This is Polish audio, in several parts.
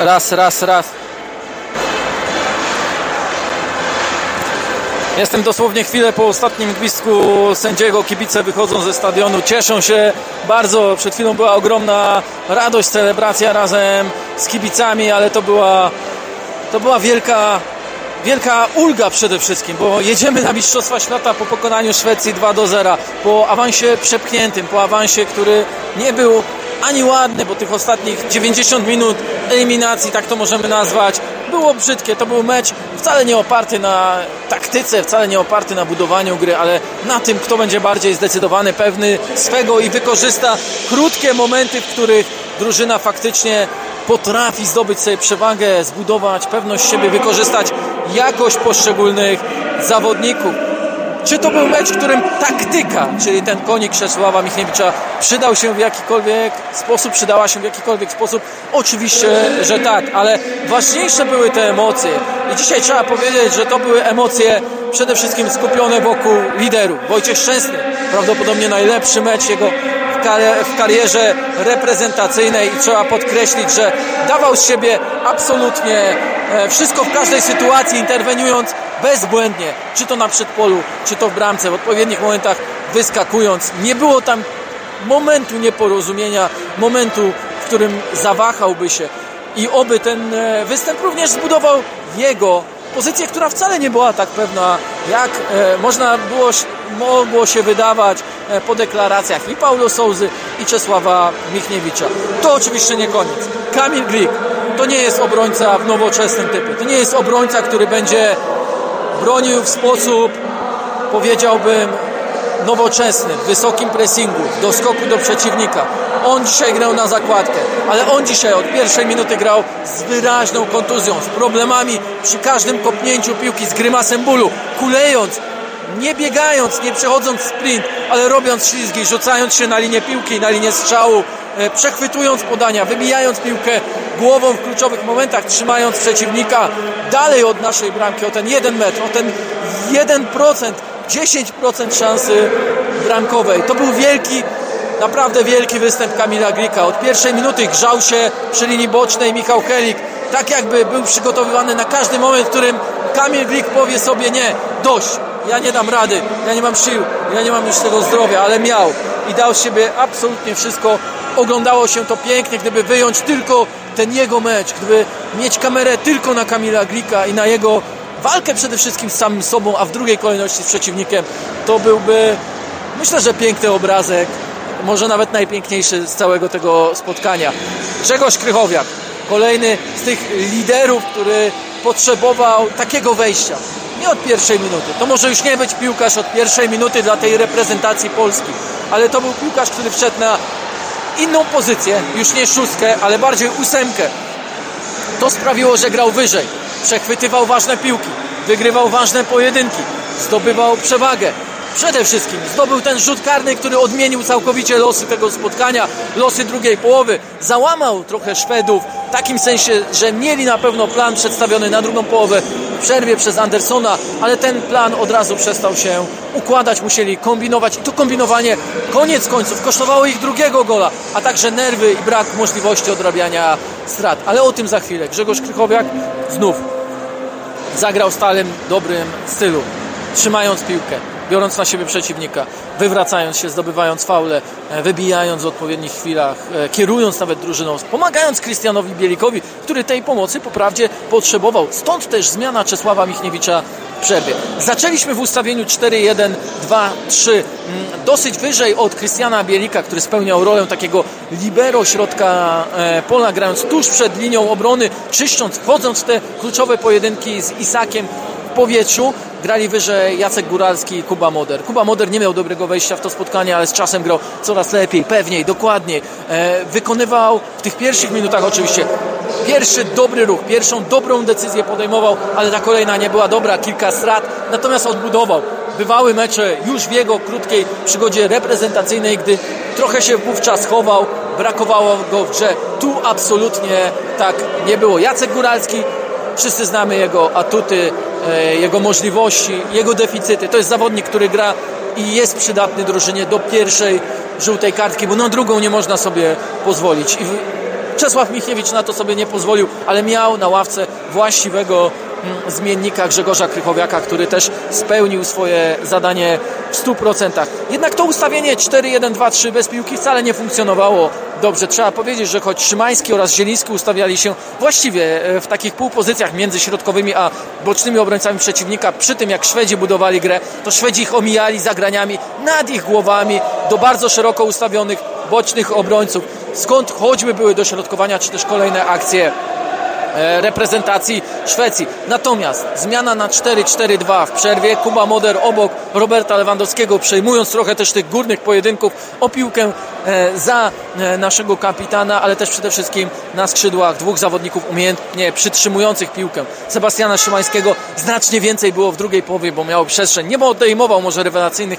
Raz, raz, raz. Jestem dosłownie chwilę po ostatnim gwizdku sędziego. Kibice wychodzą ze stadionu, cieszą się bardzo. Przed chwilą była ogromna radość, celebracja razem z kibicami, ale to była, to była wielka, wielka ulga przede wszystkim, bo jedziemy na Mistrzostwa Świata po pokonaniu Szwecji 2 do 0, po awansie przepchniętym, po awansie, który nie był ani ładny, bo tych ostatnich 90 minut eliminacji, tak to możemy nazwać, było brzydkie. To był mecz wcale nie oparty na taktyce, wcale nie oparty na budowaniu gry, ale na tym, kto będzie bardziej zdecydowany, pewny swego i wykorzysta krótkie momenty, w których drużyna faktycznie potrafi zdobyć sobie przewagę, zbudować pewność siebie, wykorzystać jakość poszczególnych zawodników. Czy to był mecz, w którym taktyka, czyli ten konik Krzesława Michniewicza przydał się w jakikolwiek sposób, przydała się w jakikolwiek sposób? Oczywiście, że tak, ale ważniejsze były te emocje. I dzisiaj trzeba powiedzieć, że to były emocje przede wszystkim skupione wokół liderów. Wojciech Szczęsny, prawdopodobnie najlepszy mecz jego w karierze reprezentacyjnej i trzeba podkreślić, że dawał z siebie absolutnie e, wszystko w każdej sytuacji, interweniując bezbłędnie, czy to na przedpolu, czy to w bramce, w odpowiednich momentach wyskakując. Nie było tam momentu nieporozumienia, momentu, w którym zawahałby się. I oby ten e, występ również zbudował jego pozycję, która wcale nie była tak pewna, jak e, można było, mogło się wydawać e, po deklaracjach i Paulo Souzy i Czesława Michniewicza. To oczywiście nie koniec. Kamil Glik to nie jest obrońca w nowoczesnym typie. To nie jest obrońca, który będzie bronił w sposób, powiedziałbym, nowoczesny, w wysokim pressingu, do skoku do przeciwnika. On dzisiaj grał na zakładkę, ale on dzisiaj od pierwszej minuty grał z wyraźną kontuzją, z problemami przy każdym kopnięciu piłki, z grymasem bólu, kulejąc, nie biegając, nie przechodząc sprint, ale robiąc ślizgi, rzucając się na linię piłki, na linię strzału, przechwytując podania, wybijając piłkę głową w kluczowych momentach, trzymając przeciwnika dalej od naszej bramki, o ten jeden metr, o ten 1%, 10% szansy bramkowej. To był wielki, naprawdę wielki występ Kamila Grika. Od pierwszej minuty grzał się przy linii bocznej Michał Helik, tak jakby był przygotowywany na każdy moment, w którym Kamil Glik powie sobie nie, dość, ja nie dam rady, ja nie mam sił, ja nie mam już tego zdrowia, ale miał i dał z siebie absolutnie wszystko. Oglądało się to pięknie, gdyby wyjąć tylko ten jego mecz, gdyby mieć kamerę tylko na Kamila Glika i na jego walkę przede wszystkim z samym sobą, a w drugiej kolejności z przeciwnikiem, to byłby myślę, że piękny obrazek, może nawet najpiękniejszy z całego tego spotkania. Grzegorz Krychowiak, kolejny z tych liderów, który potrzebował takiego wejścia. Nie od pierwszej minuty. To może już nie być piłkarz od pierwszej minuty dla tej reprezentacji Polski, ale to był piłkarz, który wszedł na inną pozycję, już nie szóstkę, ale bardziej ósemkę. To sprawiło, że grał wyżej, przechwytywał ważne piłki, wygrywał ważne pojedynki, zdobywał przewagę. Przede wszystkim zdobył ten rzut karny, który odmienił całkowicie losy tego spotkania, losy drugiej połowy. Załamał trochę Szwedów w takim sensie, że mieli na pewno plan przedstawiony na drugą połowę przerwie przez Andersona, ale ten plan od razu przestał się układać, musieli kombinować i to kombinowanie koniec końców kosztowało ich drugiego gola, a także nerwy i brak możliwości odrabiania strat. Ale o tym za chwilę. Grzegorz Krychowiak znów zagrał w stałym, dobrym stylu, trzymając piłkę biorąc na siebie przeciwnika, wywracając się, zdobywając faule, e, wybijając w odpowiednich chwilach, e, kierując nawet drużyną, pomagając Krystianowi Bielikowi, który tej pomocy po prawdzie potrzebował. Stąd też zmiana Czesława Michniewicza w przerwie. Zaczęliśmy w ustawieniu 4-1, 2-3, dosyć wyżej od Krystiana Bielika, który spełniał rolę takiego libero środka e, pola, grając tuż przed linią obrony, czyszcząc, wchodząc w te kluczowe pojedynki z Isakiem powietrzu grali wyżej Jacek Góralski i Kuba Moder. Kuba Moder nie miał dobrego wejścia w to spotkanie, ale z czasem grał coraz lepiej, pewniej, dokładniej. E, wykonywał w tych pierwszych minutach oczywiście pierwszy dobry ruch, pierwszą dobrą decyzję podejmował, ale ta kolejna nie była dobra, kilka strat, natomiast odbudował. Bywały mecze już w jego krótkiej przygodzie reprezentacyjnej, gdy trochę się wówczas chował, brakowało go w grze. Tu absolutnie tak nie było. Jacek Góralski, wszyscy znamy jego atuty, E, jego możliwości, jego deficyty. To jest zawodnik, który gra i jest przydatny drużynie do pierwszej żółtej kartki, bo na drugą nie można sobie pozwolić. I Czesław Michniewicz na to sobie nie pozwolił, ale miał na ławce właściwego mm, zmiennika Grzegorza Krychowiaka, który też spełnił swoje zadanie w 100%. Jednak to ustawienie 4-1-2-3 bez piłki wcale nie funkcjonowało dobrze. Trzeba powiedzieć, że choć Szymański oraz Zieliński ustawiali się właściwie e, w takich półpozycjach między środkowymi a bocznymi obrońcami przeciwnika, przy tym jak Szwedzi budowali grę, to Szwedzi ich omijali zagraniami nad ich głowami do bardzo szeroko ustawionych bocznych obrońców. Skąd choćby były dośrodkowania, czy też kolejne akcje E, reprezentacji Szwecji. Natomiast zmiana na 4-4-2 w przerwie. Kuba Moder obok Roberta Lewandowskiego, przejmując trochę też tych górnych pojedynków o piłkę e, za e, naszego kapitana, ale też przede wszystkim na skrzydłach dwóch zawodników umiejętnie przytrzymujących piłkę. Sebastiana Szymańskiego znacznie więcej było w drugiej połowie, bo miał przestrzeń. Nie odejmował może rewelacyjnych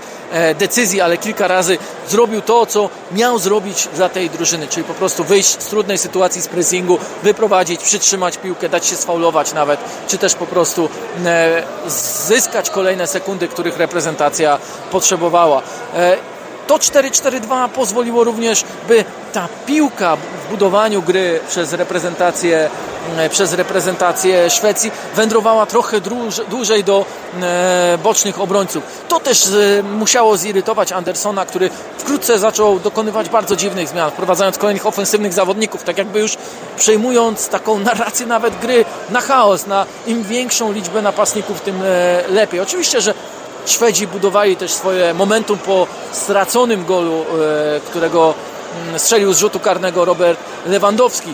decyzji, ale kilka razy zrobił to, co miał zrobić dla tej drużyny, czyli po prostu wyjść z trudnej sytuacji z pressingu, wyprowadzić, przytrzymać piłkę, dać się sfaulować nawet, czy też po prostu e, zyskać kolejne sekundy, których reprezentacja potrzebowała. To 4-4-2 pozwoliło również, by ta piłka w budowaniu gry przez reprezentację, e, przez reprezentację Szwecji wędrowała trochę dłużej do e, bocznych obrońców. To też e, musiało zirytować Andersona, który wkrótce zaczął dokonywać bardzo dziwnych zmian, wprowadzając kolejnych ofensywnych zawodników, tak jakby już przejmując taką narrację nawet gry na chaos, na im większą liczbę napastników, tym lepiej. Oczywiście, że Szwedzi budowali też swoje momentum po straconym golu, e, którego mm, strzelił z rzutu karnego Robert Lewandowski.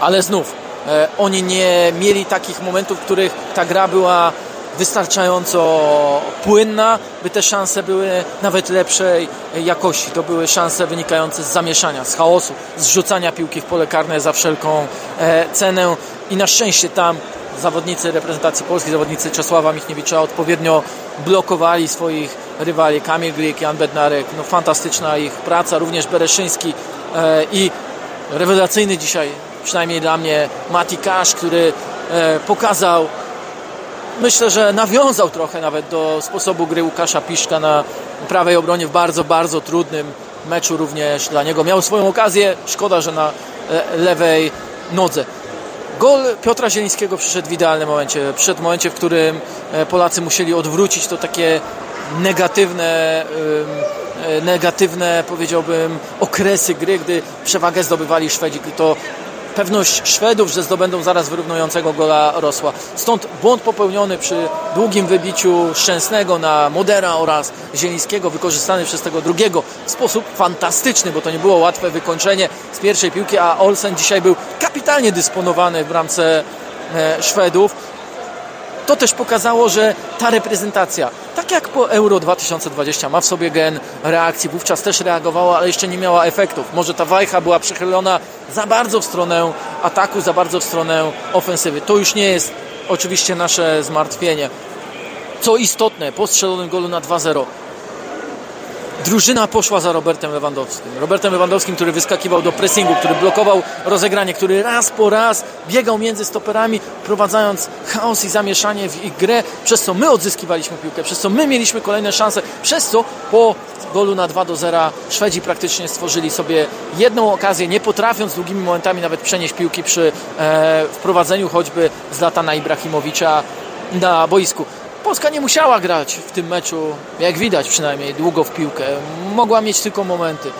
Ale znów, e, oni nie mieli takich momentów, w których ta gra była wystarczająco płynna, by te szanse były nawet lepszej jakości. To były szanse wynikające z zamieszania, z chaosu, z rzucania piłki w pole karne za wszelką e, cenę i na szczęście tam zawodnicy reprezentacji Polski, zawodnicy Czesława Michniewicza odpowiednio blokowali swoich rywali. Kamil Glik, Jan Bednarek, no fantastyczna ich praca, również Bereszyński e, i rewelacyjny dzisiaj, przynajmniej dla mnie, Mati Kasz, który e, pokazał myślę, że nawiązał trochę nawet do sposobu gry Łukasza Piszka na prawej obronie w bardzo, bardzo trudnym meczu również dla niego. Miał swoją okazję, szkoda, że na e, lewej nodze. Gol Piotra Zielińskiego przyszedł w idealnym momencie. Przyszedł w momencie, w którym e, Polacy musieli odwrócić to takie negatywne, e, negatywne powiedziałbym, okresy gry, gdy przewagę zdobywali Szwedzi. To pewność Szwedów, że zdobędą zaraz wyrównującego gola rosła. Stąd błąd popełniony przy długim wybiciu Szczęsnego na Modera oraz Zielińskiego, wykorzystany przez tego drugiego w sposób fantastyczny, bo to nie było łatwe wykończenie z pierwszej piłki, a Olsen dzisiaj był kapitalnie dysponowany w bramce e, Szwedów to też pokazało, że ta reprezentacja, tak jak po Euro 2020, ma w sobie gen reakcji. Wówczas też reagowała, ale jeszcze nie miała efektów. Może ta wajcha była przechylona za bardzo w stronę ataku, za bardzo w stronę ofensywy. To już nie jest oczywiście nasze zmartwienie. Co istotne, po strzelonym golu na 2-0 drużyna poszła za Robertem Lewandowskim. Robertem Lewandowskim, który wyskakiwał do pressingu, który blokował rozegranie, który raz po raz biegał między stoperami, prowadzając chaos i zamieszanie w ich grę, przez co my odzyskiwaliśmy piłkę, przez co my mieliśmy kolejne szanse, przez co po golu na 2 do 0 Szwedzi praktycznie stworzyli sobie jedną okazję, nie potrafiąc długimi momentami nawet przenieść piłki przy e, wprowadzeniu choćby Zlatana Ibrahimowicza na boisku. Polska nie musiała grać w tym meczu, jak widać przynajmniej, długo w piłkę. Mogła mieć tylko momenty.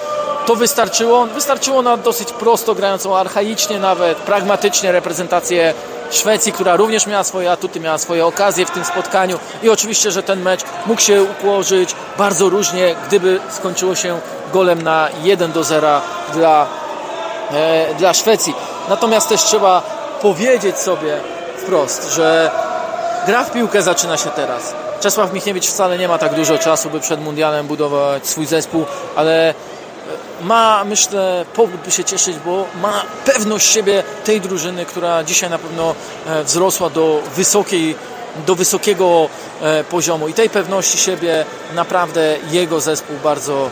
To wystarczyło. Wystarczyło na dosyć prosto grającą, archaicznie nawet, pragmatycznie reprezentację Szwecji, która również miała swoje atuty, miała swoje okazje w tym spotkaniu i oczywiście, że ten mecz mógł się ułożyć bardzo różnie, gdyby skończyło się golem na 1 do 0 dla, e, dla Szwecji. Natomiast też trzeba powiedzieć sobie wprost, że gra w piłkę zaczyna się teraz. Czesław Michniewicz wcale nie ma tak dużo czasu, by przed mundialem budować swój zespół, ale e, ma, myślę, powód by się cieszyć, bo ma pewność siebie tej drużyny, która dzisiaj na pewno e, wzrosła do wysokiej do wysokiego e, poziomu i tej pewności siebie naprawdę jego zespół bardzo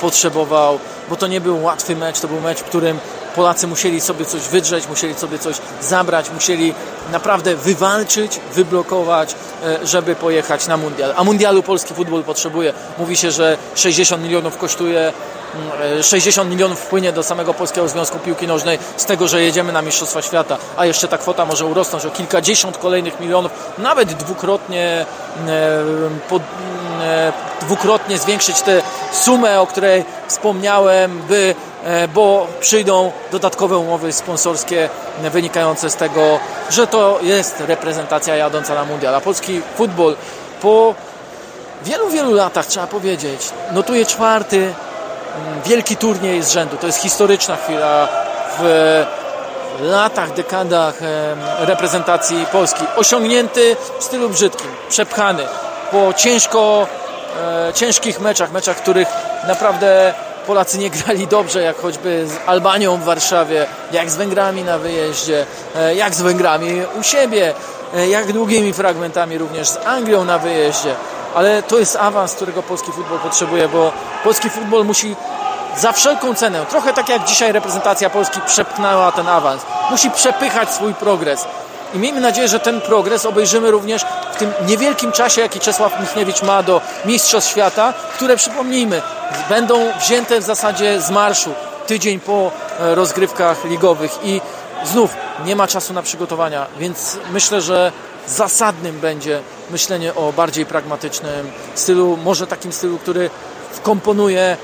potrzebował, bo to nie był łatwy mecz, to był mecz, w którym Polacy musieli sobie coś wydrzeć, musieli sobie coś zabrać, musieli naprawdę wywalczyć, wyblokować, e, żeby pojechać na mundial. A mundialu polski futbol potrzebuje. Mówi się, że 60 milionów kosztuje 60 mm, e, milionów wpłynie do samego Polskiego Związku Piłki Nożnej z tego, że jedziemy na Mistrzostwa Świata, a jeszcze ta kwota może urosnąć o kilkadziesiąt kolejnych milionów, nawet dwukrotnie, e, pod, dwukrotnie zwiększyć tę sumę, o której wspomniałem, by bo przyjdą dodatkowe umowy sponsorskie wynikające z tego, że to jest reprezentacja jadąca na mundial. A polski futbol po wielu, wielu latach, trzeba powiedzieć, notuje czwarty mm, wielki turniej z rzędu. To jest historyczna chwila w latach, dekadach reprezentacji Polski. Osiągnięty w stylu brzydkim, przepchany po ciężko, e, ciężkich meczach, meczach, których naprawdę Polacy nie grali dobrze, jak choćby z Albanią w Warszawie, jak z Węgrami na wyjeździe, e, jak z Węgrami u siebie, e, jak długimi fragmentami również z Anglią na wyjeździe. Ale to jest awans, którego polski futbol potrzebuje, bo polski futbol musi za wszelką cenę, trochę tak jak dzisiaj reprezentacja Polski przepchnęła ten awans, musi przepychać swój progres. I miejmy nadzieję, że ten progres obejrzymy również w tym niewielkim czasie, jaki Czesław Michniewicz ma do Mistrzostw Świata, które przypomnijmy, będą wzięte w zasadzie z marszu tydzień po e, rozgrywkach ligowych i znów nie ma czasu na przygotowania, więc myślę, że zasadnym będzie myślenie o bardziej pragmatycznym stylu, może takim stylu, który wkomponuje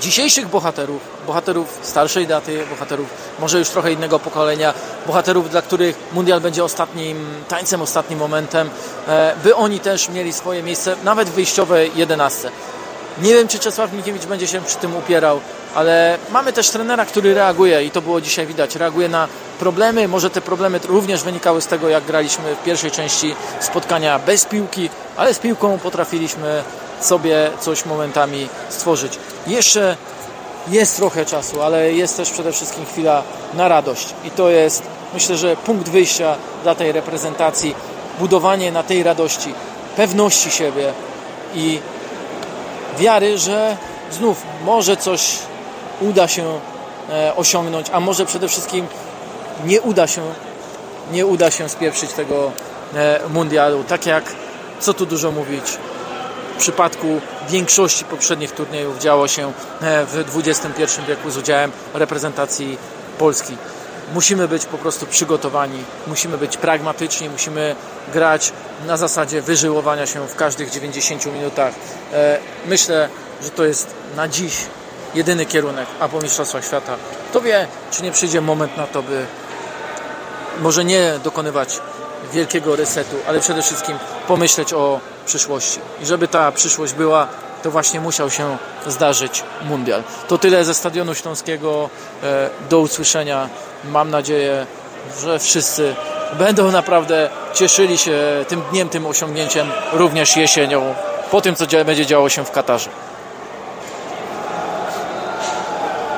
dzisiejszych bohaterów, bohaterów starszej daty, bohaterów może już trochę innego pokolenia, bohaterów, dla których mundial będzie ostatnim tańcem, ostatnim momentem, e, by oni też mieli swoje miejsce, nawet w wyjściowej jedenastce. Nie wiem, czy Czesław Mikiewicz będzie się przy tym upierał, ale mamy też trenera, który reaguje i to było dzisiaj widać. Reaguje na problemy. Może te problemy również wynikały z tego, jak graliśmy w pierwszej części spotkania bez piłki, ale z piłką potrafiliśmy sobie coś momentami stworzyć. Jeszcze jest trochę czasu, ale jest też przede wszystkim chwila na radość i to jest myślę, że punkt wyjścia dla tej reprezentacji, budowanie na tej radości, pewności siebie i wiary, że znów może coś uda się e, osiągnąć, a może przede wszystkim nie uda się, nie uda się spieprzyć tego e, mundialu. Tak jak, co tu dużo mówić, w przypadku większości poprzednich turniejów działo się e, w XXI wieku z udziałem reprezentacji Polski. Musimy być po prostu przygotowani, musimy być pragmatyczni, musimy grać na zasadzie wyżyłowania się w każdych 90 minutach. E, myślę, że to jest na dziś jedyny kierunek, a po Mistrzostwach Świata to wie, czy nie przyjdzie moment na to, by może nie dokonywać wielkiego resetu, ale przede wszystkim pomyśleć o przyszłości. I żeby ta przyszłość była, to właśnie musiał się zdarzyć mundial. To tyle ze Stadionu Śląskiego. E, do usłyszenia. Mam nadzieję, że wszyscy będą naprawdę cieszyli się tym dniem, tym osiągnięciem również jesienią, po tym, co będzie działo się w Katarze.